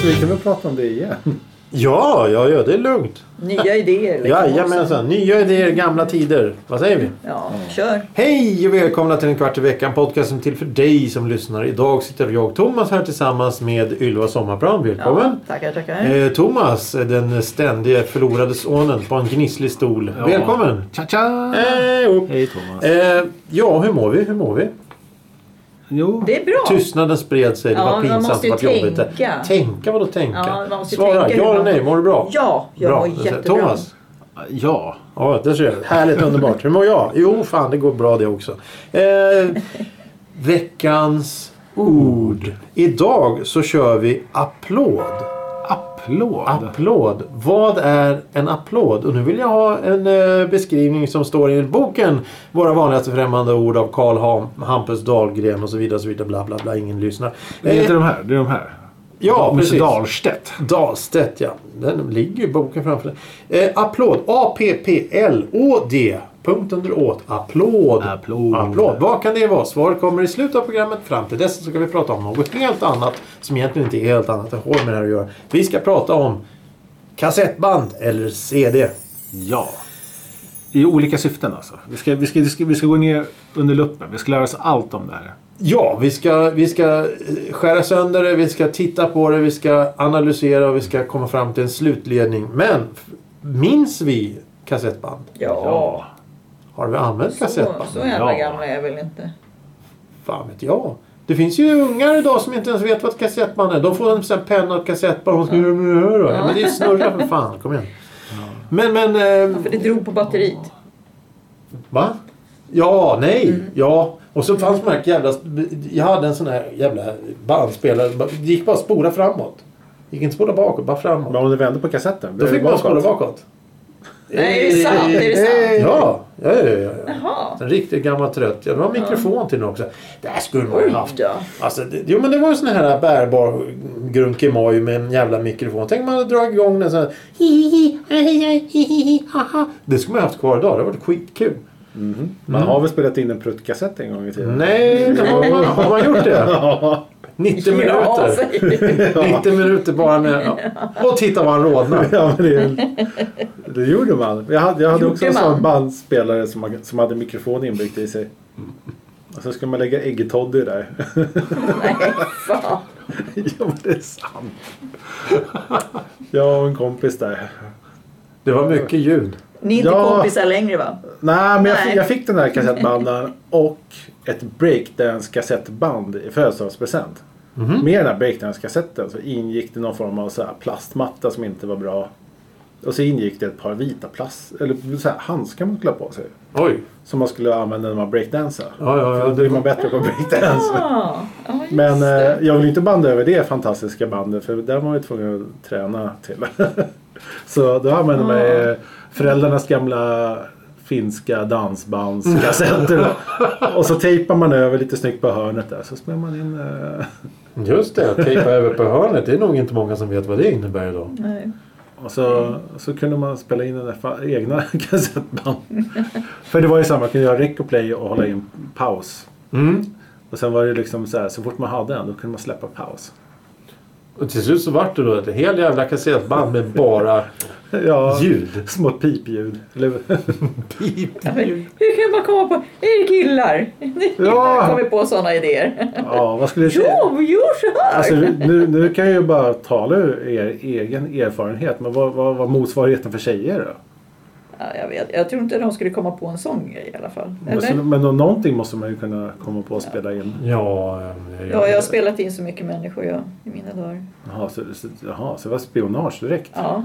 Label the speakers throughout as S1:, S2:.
S1: Alltså, vi kan väl prata om det igen.
S2: Ja, ja, ja, det är lugnt.
S3: Nya idéer. liksom
S2: Jajamensan, nya idéer, gamla tider. Vad säger vi?
S3: Ja, kör.
S2: Hej och välkomna till en kvart i veckan. Podcasten till för dig som lyssnar. Idag sitter jag, Thomas, här tillsammans med Ylva Sommarplan. Välkommen!
S3: Ja, tackar, tackar.
S2: Eh, Thomas, den ständige förlorade sonen på en gnisslig stol.
S1: Ja.
S2: Välkommen!
S1: Tja tja!
S2: Eh.
S1: Hej Thomas.
S2: Eh, ja, hur mår vi? Hur mår vi?
S1: Jo.
S3: Det är bra.
S2: Tystnaden spred sig. Det
S3: Ja,
S2: var pinsamt.
S3: måste
S2: Det var jobbigt.
S3: tänka.
S2: Tänka? Vadå tänka?
S3: Ja,
S2: Svara.
S3: tänka
S2: ja eller nej. Mår du bra?
S3: Ja, jag
S2: bra.
S3: mår jättebra.
S2: Thomas?
S1: Ja.
S2: Ja, det ser jag. Härligt, underbart. Hur mår jag? Jo, fan det går bra det också. Eh, veckans ord. Idag så kör vi applåd.
S1: Applåd.
S2: Applåd. Vad är en applåd? Och nu vill jag ha en eh, beskrivning som står i boken Våra vanligaste främmande ord av Karl Ham, Hampus Dahlgren och så vidare. Så vidare bla, bla, bla. Ingen lyssnar.
S1: det är inte
S2: Eh,
S1: de här. Det är de här.
S2: ja, precis.
S1: Dahlstedt.
S2: Dahlstedt, ja. Den ligger ju i boken framför dig. Eh, applåd. A-P-P-L-O-D. Punkt under åt. Applåd.
S1: Applåd.
S2: Applåd. Vad kan det vara? Svaret kommer i slutet av programmet. Fram till dess så ska vi prata om något helt annat. Som egentligen inte är helt annat. Det har med det här att göra. Vi ska prata om kassettband eller CD.
S1: Ja. I olika syften alltså. Vi ska, vi, ska, vi, ska, vi ska gå ner under luppen. Vi ska lära oss allt om det här.
S2: Ja, vi ska, vi ska eh, skära sönder det, vi ska titta på det, vi ska analysera och vi ska komma fram till en slutledning. Men minns vi kassettband?
S3: Ja.
S2: Har vi använt
S3: Så,
S2: kassettband?
S3: så jävla
S1: Ja.
S3: gamla är jag väl inte.
S2: Fan vet jag. Det finns ju ungar idag som inte ens vet vad ett kassettband är. De får en sån här penna och ett kassettband. Med det här då? Ja, men det är snurra för fan. Kom igen. Men, men... Eh,
S3: För det drog på batteriet.
S2: va? Ja, nej.
S3: Mm.
S2: Ja. Och så fanns de här jävla... Jag hade en sån här jävla bandspelare. Det gick bara att spola framåt. Det gick inte att spola bakåt, bara framåt.
S1: Men om du vänder på kassetten.
S2: Då fick man spola bakåt.
S3: Nej, är det sant? Är det sant?
S2: Ja, ja, ja. ja, ja.
S3: Jaha.
S2: En riktigt gammal trött. Ja, det var mikrofon till den också. Det här skulle man ju haft. Alltså, det, jo men det var ju sån här bärbar grunkemoj med en jävla mikrofon. Tänk man hade dragit igång den så här. Det skulle man haft kvar idag. Det hade varit skitkul.
S1: Man har väl spelat in en pruttkassett en gång i tiden.
S2: Nej, det har, man, har man gjort det?
S1: Ja.
S2: 90
S3: Ja,
S2: minuter.
S3: säger du.
S2: 90 minuter bara med... Och titta vad han rodnar.
S1: Ja, men det, det gjorde man. Jag hade, jag hade också en sån bandspelare som, som hade mikrofon inbyggt i sig. Och så skulle man lägga äggetoddy där.
S3: Nej, fan.
S1: ja, men det är sant. Jag och en kompis där.
S2: Det var mycket ljud.
S3: Ni är inte
S1: Ja.
S3: kompisar längre va?
S1: Nej, men jag,
S3: Nej.
S1: fick, jag fick den där kassettbanden och ett breakdance-kassettband i födelsedagspresent. Med den här breakdance-kassetten så ingick det någon form av så här plastmatta som inte var bra. Och så ingick det ett par vita plast, eller så här handskar man skulle ha på sig.
S2: Oj.
S1: Som man skulle använda när man breakdansar.
S2: Ja, ja, ja.
S1: För då blir man bättre på breakdance.
S3: Ja, just
S1: Men eh, jag vill inte banda över det fantastiska bandet för där var man ju tvungen att träna till. så då använde man ju föräldrarnas gamla finska dansbandskassetter. och så tejpar man över lite snyggt på hörnet där så spelar man in... eh,
S2: Just det, tejpa över på hörnet. Det är nog inte många som vet vad det innebär idag.
S3: Nej.
S1: och så, så kunde man spela in den egna kassettband. för det var ju samma, man kunde göra rec och play och hålla in paus.
S2: Mm.
S1: Och sen var det liksom så här, så fort man hade en då kunde man släppa paus.
S2: Och till slut så vart det då ett helt jävla kassettband med bara
S1: Ja,
S2: ljud.
S1: små pipljud. Eller,
S2: Pip.
S3: Ja, men Hur kan man komma på... Är det killar?
S1: Ja.
S3: kommit på sådana idéer.
S1: ja, vad skulle du säga?
S3: Jo, vi gör så här!
S1: Alltså, nu, nu kan jag ju bara tala ur er egen erfarenhet. Men vad, vad var motsvarigheten för tjejer då?
S3: Ja, jag vet. Jag tror inte de skulle komma på en sån grej i alla fall.
S1: Måste,
S3: Eller?
S1: men nå- någonting måste man ju kunna komma på att spela in.
S2: Ja,
S3: Ja, jag har spelat in så mycket människor jag, i mina dagar.
S1: Jaha, så, så, jaha, så det var spionage direkt?
S3: Ja.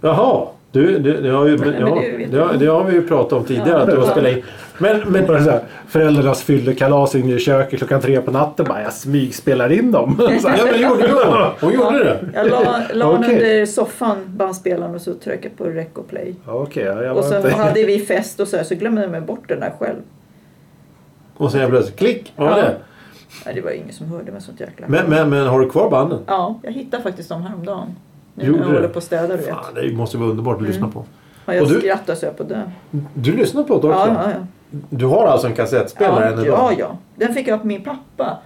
S2: Jaha. Du, det, det, har ju,
S3: men
S2: ja,
S3: det
S2: det, har, det har vi ju pratat om tidigare
S3: Ja.
S2: att du har spelat in. Men, men
S1: Bara så här, föräldrarnas fyllekalas inne i köket klockan tre på natten. Bara, jag smygspelar in dem. Så
S2: Ja
S1: här.
S2: men gjorde hon. Hon gjorde det.
S3: Jag la, la den
S1: Okej.
S3: under soffan, bandspelaren, och så tryckte på rec och play.
S1: Ja, Okej, ja, jag
S3: Och så
S1: inte...
S3: hade vi fest och så, här, så glömde jag mig bort den där själv.
S2: Och sen jag plötsligt klick. Var
S3: Ja.
S2: det?
S3: Nej, det var ingen som hörde med sånt jäkla
S2: Men, men, men har du kvar banden?
S3: Ja, jag hittade faktiskt dem häromdagen. Nu när jag håller på och städar, du vet.
S2: Fan, det måste vara underbart att lyssna på.
S3: Ja, jag
S2: Och du-
S3: skrattar så jag på dö.
S2: Du lyssnar på det också?
S3: Ja, ja, ja.
S2: Du har alltså en kassettspelare
S3: Ja, ja, ja. Den fick jag av min pappa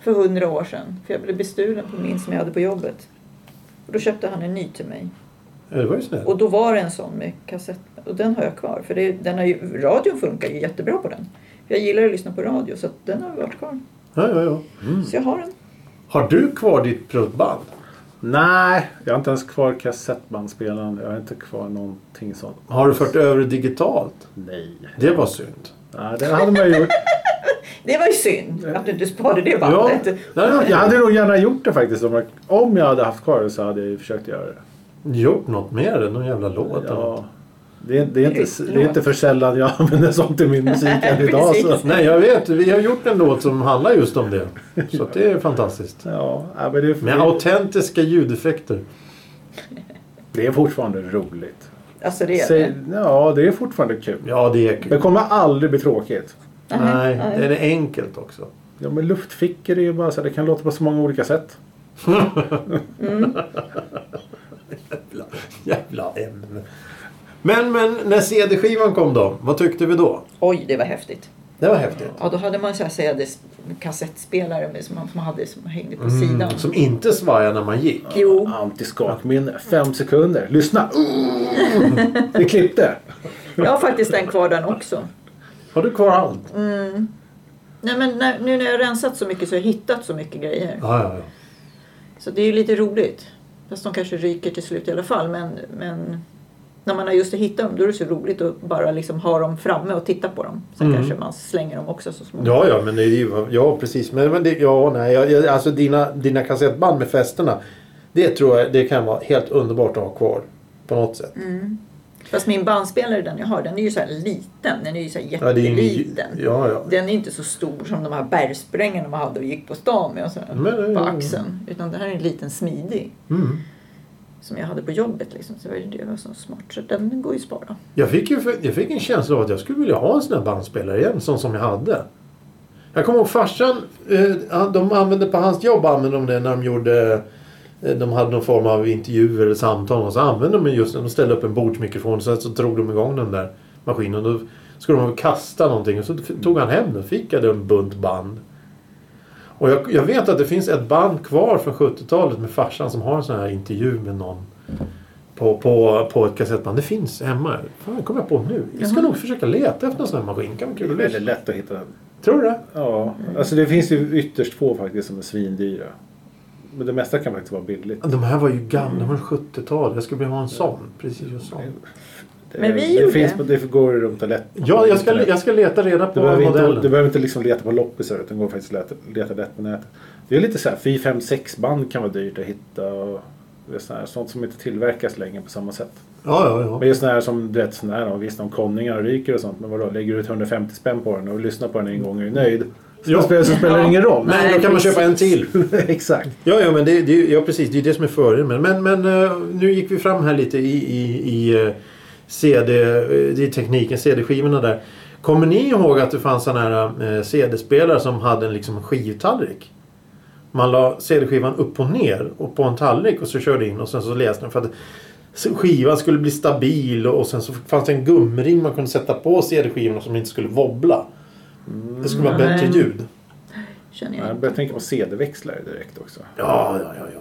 S3: för hundra år sedan. För jag blev bestulen på min som jag hade på jobbet. Och då köpte han en ny till mig.
S2: Ja, det var ju snällt.
S3: Och då var det en sån med kassett. Och den har jag kvar. För det, den har ju, radion funkar ju jättebra på den. Jag gillar att lyssna på radio så att den har varit kvar.
S2: Ja, ja, ja.
S3: Så jag har den.
S2: Har du kvar ditt pruttband?
S1: Nej, jag har inte ens kvar kassettbandspelaren. Jag har inte kvar någonting sånt.
S2: Har du fört över det digitalt?
S1: Nej.
S2: Det var synd.
S1: Nej, det hade man ju gjort.
S3: Det var ju synd att du inte sparade det
S2: Ja,
S3: bandet.
S2: nej.
S1: Jag hade nog gärna gjort det faktiskt. Om jag, hade haft kvar det så hade jag ju försökt göra det.
S2: Gjort något mer än någon jävla låt?
S1: Ja. Det är, det, är inte, det är inte för sällan jag använder sånt i min musik än idag. Så.
S2: Nej, jag vet. Vi har gjort en låt som handlar just om det. Så att det är fantastiskt.
S1: Ja, men det, är,
S2: Med autentiska ljudeffekter.
S1: det är fortfarande roligt.
S3: Alltså det är
S1: Säg,
S3: det.
S1: ja, det är fortfarande kul.
S2: Ja, det är
S1: Det
S2: kul.
S1: kommer aldrig bli tråkigt.
S2: Nej, det är enkelt också.
S1: Ja, men luftfickor är ju bara så här, det kan låta på så många olika sätt.
S2: Jävla, jävla ämne. Men, men när CD-skivan kom då? Vad tyckte vi då?
S3: Oj, det var häftigt.
S2: Det var häftigt.
S3: Ja, då hade man så här CD kassettspelare med, som, man, som man hade som hängde på
S2: Mm,
S3: sidan.
S2: som inte svajade när man gick.
S3: Jo,
S1: Antiskakminne. Fem sekunder. Lyssna. Det klippte.
S3: jag har faktiskt den kvar den också.
S2: Har du kvar allt?
S3: Nej, men när, nu när jag har rensat så mycket så har jag hittat så mycket grejer.
S2: Ja, ja, ja.
S3: Så det är ju lite roligt. Fast de kanske ryker till slut i alla fall. Men, men när man har just hittat dem då är det så roligt att bara liksom ha dem framme och titta på dem. Sen
S2: Mm.
S3: kanske man slänger dem också så småningom.
S2: Ja, ja, men det är ju, ja precis. Men, men det, ja, nej, alltså dina, dina kassettband med festerna. Det tror jag det kan vara helt underbart att ha kvar. På något sätt.
S3: Fast min bandspelare den jag har den är ju så här liten. Den är ju så här
S2: Ja,
S3: jätteliten.
S2: ja, ja.
S3: Den är inte så stor som de här bergsprängarna man hade och gick på stan med och så
S2: Men,
S3: på
S2: ja, ja.
S3: axeln. Utan det här är en liten smidig.
S2: Mm.
S3: Som jag hade på jobbet liksom. Så det var ju- det var så smart. Så den går ju att spara.
S2: Jag, fick ju, jag fick en känsla av att jag skulle vilja ha en sån här bandspelare igen. Sån som jag hade. Jag kommer ihåg farsan. Eh, de använde på hans jobb använde de det när de gjorde eh, de hade någon form av intervju eller samtal och så använde de just de ställde upp en bordsmikrofon och så, så drog de igång den där maskinen. Då skulle de kasta någonting och så tog han hem den. Fick jag en bunt band. Och jag, jag vet att det finns ett band kvar från 70-talet med farsan som har en sån här intervju med någon. På, på, på ett kassettband. Det finns hemma. Fan, det kommer jag på nu. Jag ska
S3: Jaha.
S2: nog försöka leta efter en sån här maskin. Kan vara
S1: Det
S2: kul
S1: är väldigt lätt att hitta den.
S2: Tror du det?
S1: Ja, alltså det finns ju ytterst få faktiskt som är svindyra. Men det mesta kan faktiskt vara billigt.
S2: De här var ju gamla. De var 70-tal. Jag skulle vilja ha en sån. Precis en sån.
S1: Det,
S3: Men vi
S1: det,
S3: gjorde-
S1: finns, på- det går runt och lätt.
S2: Ja, jag ska, jag ska leta reda
S1: Du
S2: på
S1: inte,
S2: modellen.
S1: du behöver inte liksom leta på loppisar utan går faktiskt leta, leta lätt på nätet. Det är lite så här 4, 5, 6 band kan vara dyrt att hitta. Och det här, sånt som inte tillverkas längre på samma sätt.
S2: Ja, ja, ja.
S1: Men just sån här som du vet, sån här, visst om konningar ryker och sånt. Men vadå, lägger du ut 150 spänn på den och lyssnar på den en gång och är nöjd. Så
S2: Ja.
S1: spelar, så spelar det ingen roll.
S2: Nej, då kan man köpa en till.
S1: Exakt.
S2: Ja, ja, men det, det, ja, precis. Det är det som är fördelen. Men, men eh, nu gick vi fram här lite i, i, i eh, CD, eh, i tekniken, CD-skivorna där. Kommer ni ihåg att det fanns sådana här eh, CD-spelare som hade en liksom skivtallrik? Man la CD-skivan upp och ner och på en tallrik och så körde in och sen så läste den för att skivan skulle bli stabil och sen så fanns det en gummiring man kunde sätta på CD-skivorna som inte skulle wobbla. Det skulle vara bättre ljud.
S3: Känner jag
S1: Jag börjar tänka på CD-växlare direkt också.
S2: Ja, ja, ja, ja.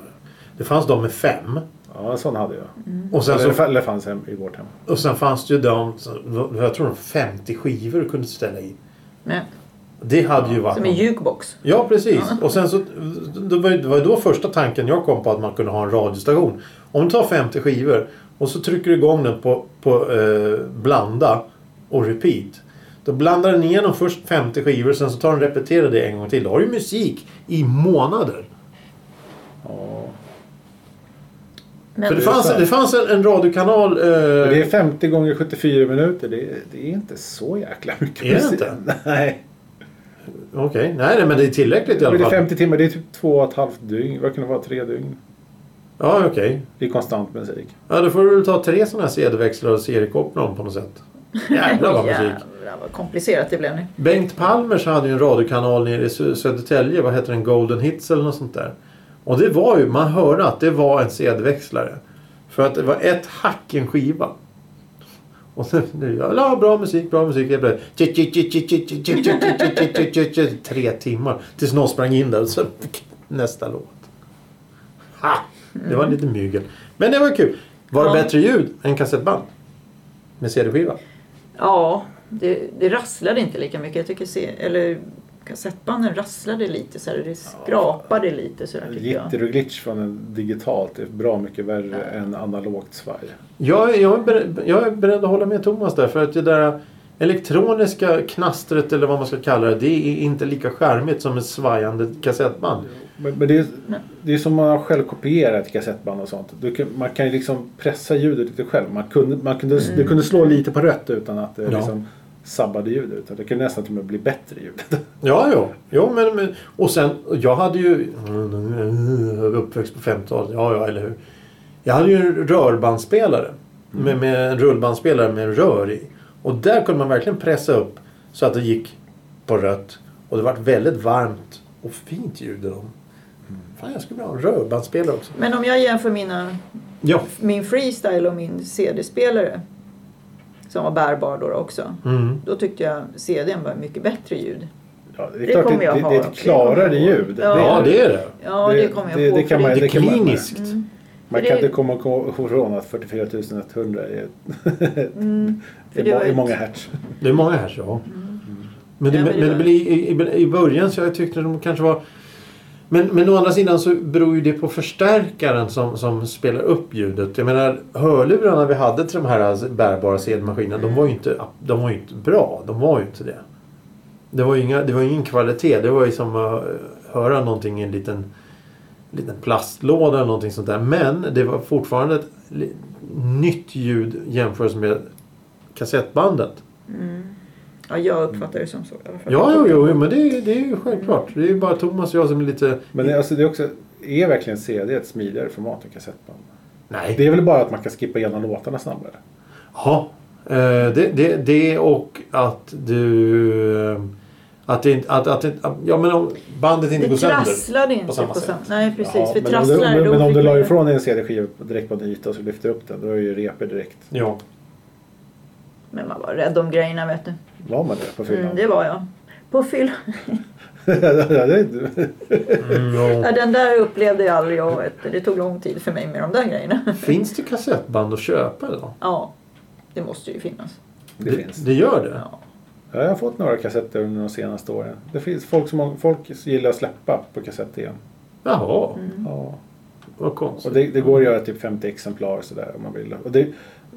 S2: Det fanns de med fem.
S1: Ja, en sån hade jag.
S2: Och sen,
S1: Eller,
S2: så,
S1: eller fanns hem i vårt hem.
S2: och sen fanns det ju de, jag tror de 50 skivor du kunde ställa in.
S3: Men,
S2: Det hade ju varit
S3: som en jukebox.
S2: Ja, precis. Och sen så, det var ju det var ju då första tanken jag kom på att man kunde ha en radiostation. Om du tar 50 skivor och så trycker du igång den på, på eh, blanda och repeat. Då blandar den igenom först 50 skivor sen så tar den repeterar det en gång till. Då har du musik i månader.
S1: Ja.
S3: Men,
S2: För det fanns, det fanns en, en radiokanal. Eh,
S1: Det är 50 gånger 74 minuter. Det är, det är inte så jäkla mycket
S2: Är det inte?
S1: Nej.
S2: Okej, nej, nej men det är tillräckligt i alla
S1: Men det är
S2: fall.
S1: 50 timmar. Det är typ två och ett halvt dygn. Vad kan det vara? Tre dygn.
S2: Ja, okej.
S1: Det är konstant musik.
S2: Ja, då får du väl ta tre sådana här CD-växlar och seriekoppla dem på något sätt. Jävlar vad musik.
S3: Jävlar vad komplicerat det blev nu.
S2: Bengt Palmers hade ju en radiokanal nere i Sö- Södertälje. Vad heter den? Golden Hits eller något sånt där. Och det var ju, man hörde att det var en CD-växlare. För att det var ett hack i en skiva. Och sen, ja, bra musik, bra musik. Tre timmar. Tills någon sprang in där och så nästa låt. Ha! Det var lite mygel. Men det var kul. Var det
S3: Ja.
S2: bättre ljud än kassettband? Med CD-skiva?
S3: Ja, det, det rasslade inte lika mycket. Jag tycker se, eller kassettbanden rasslade lite så här, det skrapade lite så där.
S1: Jitter och glitch från en digitalt är bra mycket värre än analogt svaj.
S2: Jag, jag, är beredd, jag är beredd att hålla med Thomas där. För att det där elektroniska knastret eller vad man ska kalla det. Det är inte lika charmigt som ett svajande kassettband.
S1: Men, men det, är, det är som man har själv kopierat kassettband och sånt. Du kan, man kan ju liksom pressa ljudet lite själv. Man kunde, man kunde, Du kunde slå lite på rött utan att det
S2: Ja.
S1: liksom sabbade ljudet. Utan Det kunde nästan till och med bli bättre ljud.
S2: Ja, ja. Jo, men, men, och sen, jag hade ju... Uppväxt på 50-talet. Ja, ja, eller hur. Jag hade ju en rörbandspelare. Med, med en rullbandspelare med rör i. Och där kunde man verkligen pressa upp så att det gick på rött. Och det var väldigt varmt och fint ljud i dem. Fan, jag skulle vilja ha en rörbandspelare också.
S3: Men om jag jämför mina,
S2: Ja.
S3: min freestyle och min CD-spelare som var bärbar då också.
S2: Mm.
S3: Då tyckte jag CDn var mycket bättre ljud.
S1: Ja, det är
S3: Det
S1: klart
S3: kommer
S1: det,
S3: jag
S1: det,
S3: ha.
S1: det är ett klarare ljud.
S3: Ja.
S2: Ja, det är det.
S3: Ja, det, kommer jag
S1: det,
S3: på.
S1: det kan man,
S2: Det är
S1: det kan man,
S2: kliniskt.
S3: Mm.
S1: man kan inte komma ifrån att 44 100 är,
S3: Mm.
S1: Är, är
S3: ett-
S1: många hertz.
S2: Det är många här, ja. Men, det,
S3: Ja, men
S2: men, blir i, i, i början så jag tyckte de kanske var... Men, men å andra sidan så beror ju det på förstärkaren som, som spelar upp ljudet. Jag menar hörlurarna vi hade till de här bärbara CD-maskinerna de var ju inte, de var ju inte bra. De var ju inte det. Det var ju inga, det var ingen kvalitet. Det var ju som att eh, höra någonting i en liten, liten plastlåda eller någonting sånt där. Men det var fortfarande ett nytt ljud jämfört med kassettbandet. Mm.
S3: Ja, jag uppfattar det som så.
S2: Ja, jo, jo, jo, men det, är- det är ju självklart. Det är ju bara Thomas och jag som är lite...
S1: Men det, alltså, det är också, är verkligen CD ett smidigare format än kassettband?
S2: Nej.
S1: Det är väl bara att man kan skippa igenom låtarna snabbare?
S2: Ja. Eh, Det, det, det och att du... eh, Att det inte... Att, att, det- att, ja, men om bandet inte går
S3: Det
S2: sönder.
S3: trasslade inte
S2: på
S3: på
S2: samma
S3: samma,
S2: sätt.
S3: Nej, precis.
S1: Ja,
S3: för
S1: men, om du,
S3: trasslar,
S1: men,
S3: då
S1: men om du la ifrån en CD-skiva direkt på en yta och så lyfter upp den, då är ju repor direkt.
S2: Ja.
S3: Men man var rädd om grejerna, vet du.
S1: Var man det på fyllan?
S3: Mm, det var jag. På fyll.
S1: Ja, det är-
S2: Mm, ja.
S3: Ja, den där upplevde jag aldrig jag. Det tog lång tid för mig med de där grejerna.
S2: Finns det kassettband att köpa idag?
S3: Ja, det måste ju finnas.
S1: det finns.
S2: Det gör det?
S3: Ja.
S1: Ja, jag har fått några kassetter under de senaste åren. Det finns folk som folk gillar att släppa på kassett igen.
S2: Jaha,
S1: Ja.
S2: vad konstigt.
S1: Och det, det går att göra typ 50 exemplar sådär om man vill. Och det,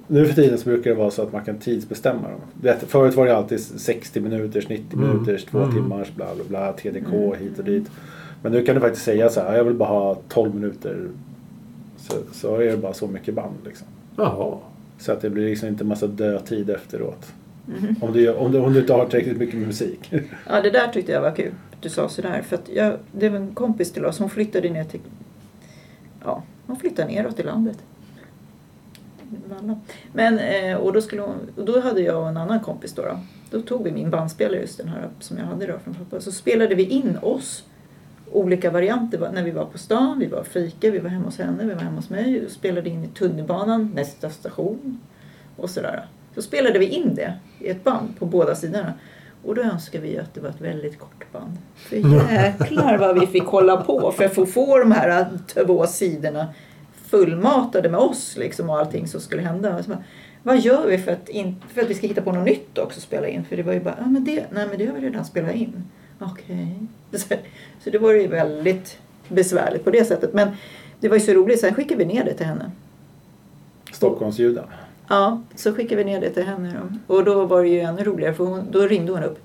S1: nu för tiden så brukar det vara så att man kan tidsbestämma dem. Det, förut var det alltid 60 minuters, 90
S2: Mm.
S1: minuters, 2
S2: Mm.
S1: timmars, bla bla bla, TDK hit och dit. Men nu kan du faktiskt säga så här, jag vill bara ha 12 minuter. Så, så är det bara så mycket band liksom.
S2: Jaha.
S1: Så att det blir liksom inte massa dödtid efteråt. Om, du, om, du, om du inte har tillräckligt mycket musik.
S3: ja, det där tyckte jag var kul. att Du sa sådär. För att jag, det var en kompis till oss. Hon flyttade ner till... Ja, hon flyttade neråt i landet. Valla. Men, eh, och då, skulle hon, och då hade jag och en annan kompis då, då. Då tog vi min bandspelare, just den här som jag hade då från pappa. Så spelade vi in oss olika varianter va- när vi var på stan, vi var fika, vi var hemma hos henne, vi var hemma hos mig och spelade in i tunnelbanan, nästa station och sådär. Så spelade vi in det i ett band på båda sidorna. Och då önskar vi att det var ett väldigt kort band. För jäklar vad vi fick hålla på för att få, få de här två sidorna fullmatade med oss liksom och allting som skulle hända. Så bara, vad gör vi för att, in, för att vi ska hitta på något nytt också att spela in? För det var ju bara, ja men det, nej men det har vi redan spelat in. Okej. Så, så det var ju väldigt besvärligt på det sättet. Men det var ju så roligt, sen skickade vi ner det till henne.
S1: Stockholmsljuden.
S3: Ja, så skickade vi ner det till henne då. Och då var det ju ännu roligare för hon, då ringde hon upp.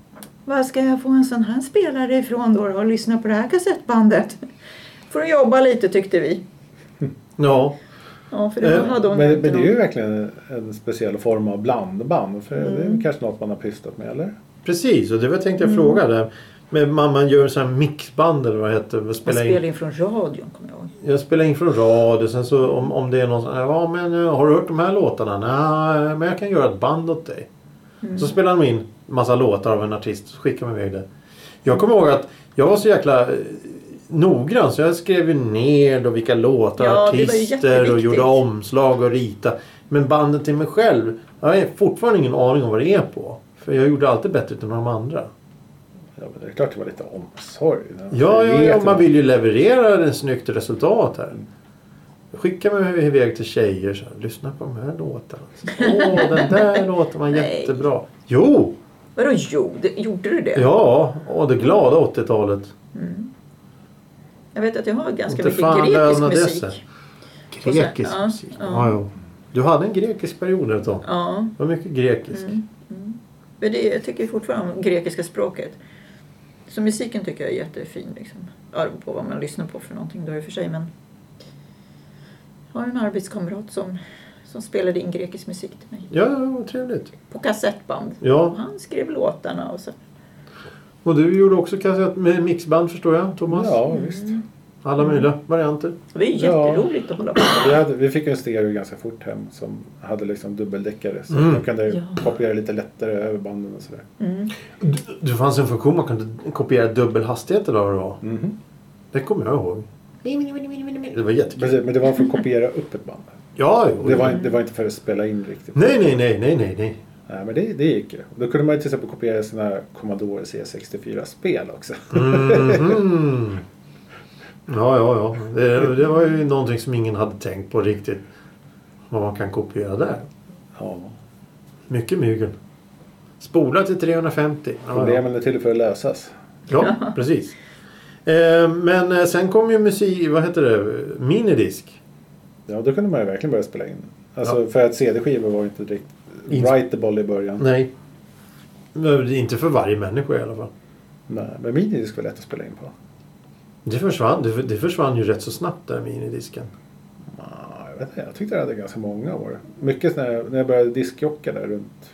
S3: Var ska jag få en sån här spelare ifrån då och lyssna på det här kassettbandet? För att jobba lite tyckte vi.
S2: Ja.
S3: Ja, för det
S2: Eh,
S3: hade hon
S1: Men, men det är ju verkligen en speciell form av blandband. För det är
S3: Mm.
S1: kanske något man har pysslat med eller?
S2: Precis, och det var tänkte jag
S3: Mm.
S2: fråga där. Men mamman gör så här mixband eller vad det heter.
S3: Man
S2: Spela
S3: spelade
S2: in.
S3: in från radion kommer jag ihåg.
S2: Jag spelar in från radio. Sen så om, om det är någon som ja men eh, har du hört de här låtarna? Nej, men jag kan göra ett band åt dig. Så spelade de in massa låtar av en artist så skickade de iväg det. Jag kommer ihåg att jag var så jäkla eh, noggrann så jag skrev ju ner då vilka låtar,
S3: Ja,
S2: artister och gjorde omslag och rita. Men bandet till mig själv, jag har fortfarande ingen aning om vad det är på. För jag gjorde alltid bättre än de andra.
S1: Ja, men det är klart det var lite omsorg.
S2: Ja, ja, ja man vill ju leverera ett snyggt resultat här. Skicka mig iväg till tjejer så här, lyssna på de här låtarna. Åh, den där låten var jättebra. Jo!
S3: Vadå jo? Det, gjorde du det?
S2: Ja, och det glada 80-talet.
S3: Jag vet att jag har ganska mycket grekisk musik.
S2: dessa. Grekisk
S3: ja,
S2: musik.
S3: ja.
S2: Ja, ja. Du hade en grekisk period ett tag.
S3: Ja,
S2: Det var mycket grekisk.
S3: Mm. men det, jag tycker fortfarande om grekiska språket. Så musiken tycker jag är jättefin. Liksom. Ja, på vad man lyssnar på för någonting då i och för sig. Men jag har en arbetskamrat som, som spelade in grekisk musik till mig.
S2: Ja, ja, trevligt.
S3: På kassettband. Och
S2: Ja,
S3: han skrev låtarna och så.
S2: Och du gjorde också kassett med mixband förstår jag, Thomas?
S1: Ja, visst.
S2: Alla möjliga varianter.
S3: Det är
S1: Ja.
S3: jätteroligt att hålla på
S1: Vi, hade, vi fick en stereo ganska fort hem som hade liksom dubbeldäckare. Så
S2: Mm.
S1: man kunde
S3: Ja.
S1: kopiera lite lättare över banden och sådär.
S3: mm.
S2: Du, det fanns en funktion man kunde kopiera dubbelhastighet eller vad det var.
S1: Mhm.
S2: Det kommer jag ihåg. Det var jättekul.
S1: Precis, men det var för att kopiera upp ett band.
S2: Ja, jo,
S1: Det var, det var inte för att spela in riktigt.
S2: Nej, nej, nej, nej, nej, nej.
S1: Men det, det gick ju. Då kunde man ju till exempel kopiera sina Commodore C64-spel också.
S2: Mhm. Ja, ja, ja. Det, det var ju någonting som ingen hade tänkt på riktigt. Vad man kan kopiera där.
S1: Ja.
S2: Mycket mygel. Spola till 350. Ja, ja.
S1: Problemen är till för att lösas.
S2: ja precis. Eh, men eh, sen kom ju musik, vad heter det, minidisk.
S1: Ja, då kunde man ju verkligen börja spela in. Alltså,
S2: Ja.
S1: För att CD-skivor var ju inte
S2: Ins-
S1: writable i början.
S2: Nej. Men Inte för varje människa i alla fall.
S1: Nej, men minidisk var lätt att spela in på.
S2: Det försvann, det, det försvann ju rätt så snabbt där minidisken.
S1: Ja, jag, vet inte, jag tyckte det hade ganska många år. Mycket när jag, när jag började diskjocka där runt.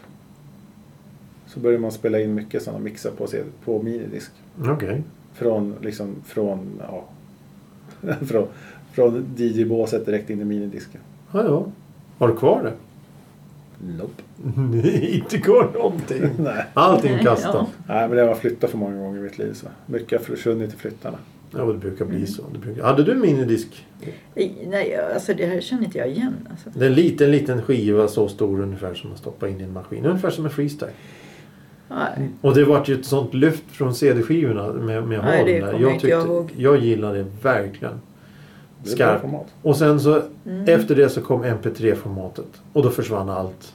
S1: Så började man spela in mycket sådana mixar på, på minidisk.
S2: Okej.
S1: Från liksom från ja. från, från DJ-båset direkt in i minidisken.
S2: Ja, ja. Har du kvar det?
S1: Nope.
S2: inte kvar någonting.
S1: Nej.
S2: Allting kastat.
S3: ja.
S1: Nej, men det har flyttat för många gånger i mitt liv. Så. Mycket har försvunnit i flyttarna.
S2: Ja, det brukar bli så. Det brukar... Hade du minidisk?
S3: Nej, alltså det här känner inte jag igen. Alltså.
S2: Det är en liten, liten skiva så stor ungefär som man stoppar in i en maskin. Ungefär som en freestyle.
S3: Nej.
S2: Och det vart ju ett sånt lyft från CD-skivorna med, med
S3: Nej, det
S2: håll Jag,
S3: inte jag ihåg.
S2: jag gillade det verkligen.
S1: Format.
S2: Och sen så
S3: Mm.
S2: efter det så kom MP3-formatet. Och då försvann allt.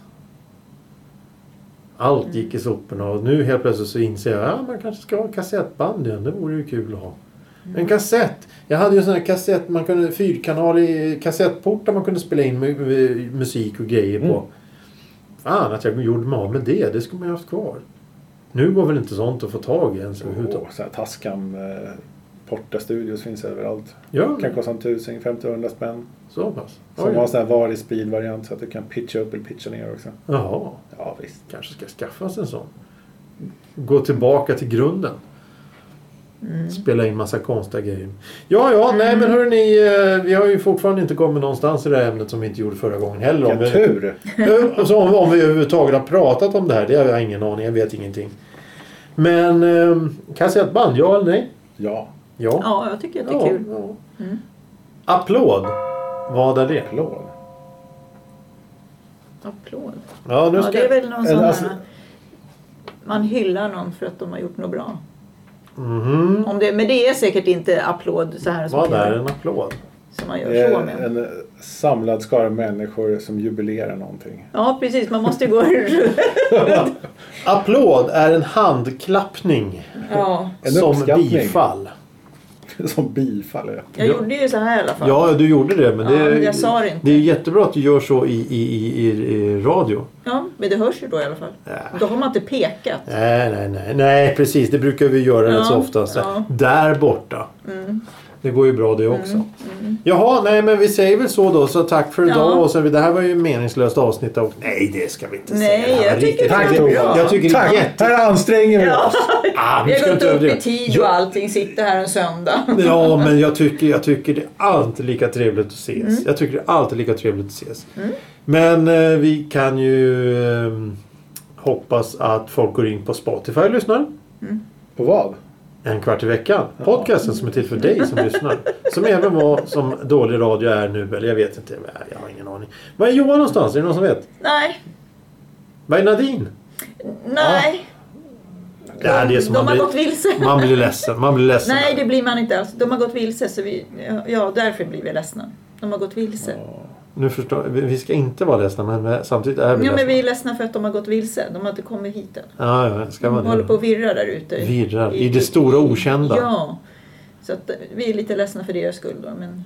S2: Allt
S3: Mm.
S2: gick i soporna och nu helt plötsligt så inser jag att ja, man kanske ska ha kassettband igen. Det vore ju kul att ha.
S3: Mm.
S2: En kassett. Jag hade ju en sån här kassett, man kunde, fyrkanalig kassettport där man kunde spela in mu- mu- musik och grejer på.
S1: Mm.
S2: Fan att jag gjorde mig av med det. Det skulle man ju haft kvar. Nu går väl inte sånt att få tag i ens överhuvudtaget.
S1: Här Tascam eh, Porta Studios finns överallt.
S2: Ja,
S1: Kan kosta en tusing, 50-100 spänn.
S2: så pass.
S1: Som
S2: Oj.
S1: har en sån här varig speed-variant så att du kan pitcha upp eller pitcha ner också.
S2: Jaha.
S1: Ja visst.
S2: Kanske ska skaffa sig en sån. Gå tillbaka till grunden.
S3: Mm.
S2: Spela in massa konstiga grejer. Ja, ja, nej men hörni. eh, Vi har ju fortfarande inte kommit någonstans i det här ämnet som vi inte gjorde förra gången heller. Om
S1: Vilken
S2: vi,
S1: tur!
S2: Eh, och så om, om vi överhuvudtaget har pratat om det här. Det har jag ingen aning. Jag vet ingenting. Men eh, kassettband, ja eller nej?
S1: Ja.
S2: Ja.
S3: Ja, jag tycker att det är kul.
S2: ja.
S3: Mm.
S2: Applåd. Vad är det?
S1: Applåd.
S3: Applåd.
S2: Ja, nu
S3: Ja,
S2: ska...
S3: det är väl någon
S1: Eller
S3: sån
S1: alltså-
S3: här... Man hyllar någon för att de har gjort något bra.
S2: Mhm.
S3: Om det, men det är säkert inte applåd så här som,
S2: Vad är en applåd?
S3: som man gör så med.
S1: en samlad skara människor som jubilerar någonting.
S3: Ja, precis. Man måste gå.
S2: Applåd är en handklappning
S3: Ja,
S1: En
S2: som bifall.
S1: som bifall. Ja.
S3: jag gjorde ju så här i alla fall.
S2: Ja, du gjorde det. Men det,
S3: Ja, jag sa det inte.
S2: det är jättebra att du gör så i, i, i, i, i radio.
S3: Ja, men det hörs ju då i alla fall.
S2: Ja.
S3: Då har man inte pekat.
S2: Nej, nej, nej. Nej, precis. Det brukar vi göra
S3: Ja,
S2: rätt så ofta. Så
S3: ja.
S2: Där borta.
S3: Mm.
S2: Det går ju bra det också.
S3: Mm.
S2: Jaha, nej men vi säger väl så då. Så tack för
S3: Ja.
S2: idag. Och så, det här var ju meningslöst avsnitt. Och, nej, det ska vi inte
S3: Nej,
S2: säga. Här
S3: jag
S2: var
S3: tycker det var
S1: Tack.
S2: Jag tycker det är
S1: Tack!
S2: jätte...
S1: Här anstränger vi
S3: Ja.
S1: oss.
S2: Ah,
S3: Vi har gått upp i tid och allting. Sitter här en söndag.
S2: Ja, men jag tycker, jag tycker det är alltid lika trevligt att ses.
S3: Mm.
S2: Jag tycker det är alltid lika trevligt att ses. Men eh, vi kan ju eh, hoppas att folk går in på Spotify och lyssnar.
S1: På vad?
S2: En kvart i veckan. Podcasten som är till för dig som lyssnar. Som även var som dålig radio är nu. Eller jag vet inte. Jag har ingen aning. Var är Johan någonstans? Är det någon som vet?
S3: Nej,
S2: Var är Nadine?
S3: nej.
S2: Ja, det är som
S3: De
S2: man
S3: har
S2: blir,
S3: gått vilse.
S2: man blir ledsen. Man blir ledsen.
S3: Nej, det blir man inte alls. De har gått vilse, så vi, ja, därför blir vi ledsna. De har gått vilse.
S2: Nu förstår vi, ska inte vara ledsna men samtidigt är vi
S3: men
S2: ledsna.
S3: vi är ledsna för att de har gått vilse. De har inte kommit hit än.
S2: Ja, ja, ska
S3: De
S2: man
S3: håller på att virra där ute.
S2: Virrar i det stora okända.
S3: Ja. Så att eh, vi är lite ledsna för deras skull då. Men,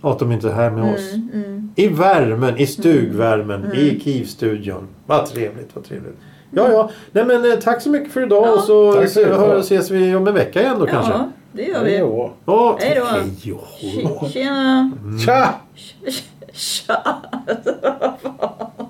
S2: Att de inte är här med oss.
S3: mm, mm.
S2: I värmen, i stugvärmen, i Kivstudion. Vad trevligt, vad trevligt. Ja, ja. Nej men eh, tack så mycket för idag
S3: Ja.
S2: och så
S1: Tack
S2: hör, ses vi om en vecka igen då kanske.
S3: Ja, det gör vi.
S1: Hej då.
S2: Ja,
S3: Hej då.
S2: Och.
S3: Tjena!
S1: Tja!
S3: Tja!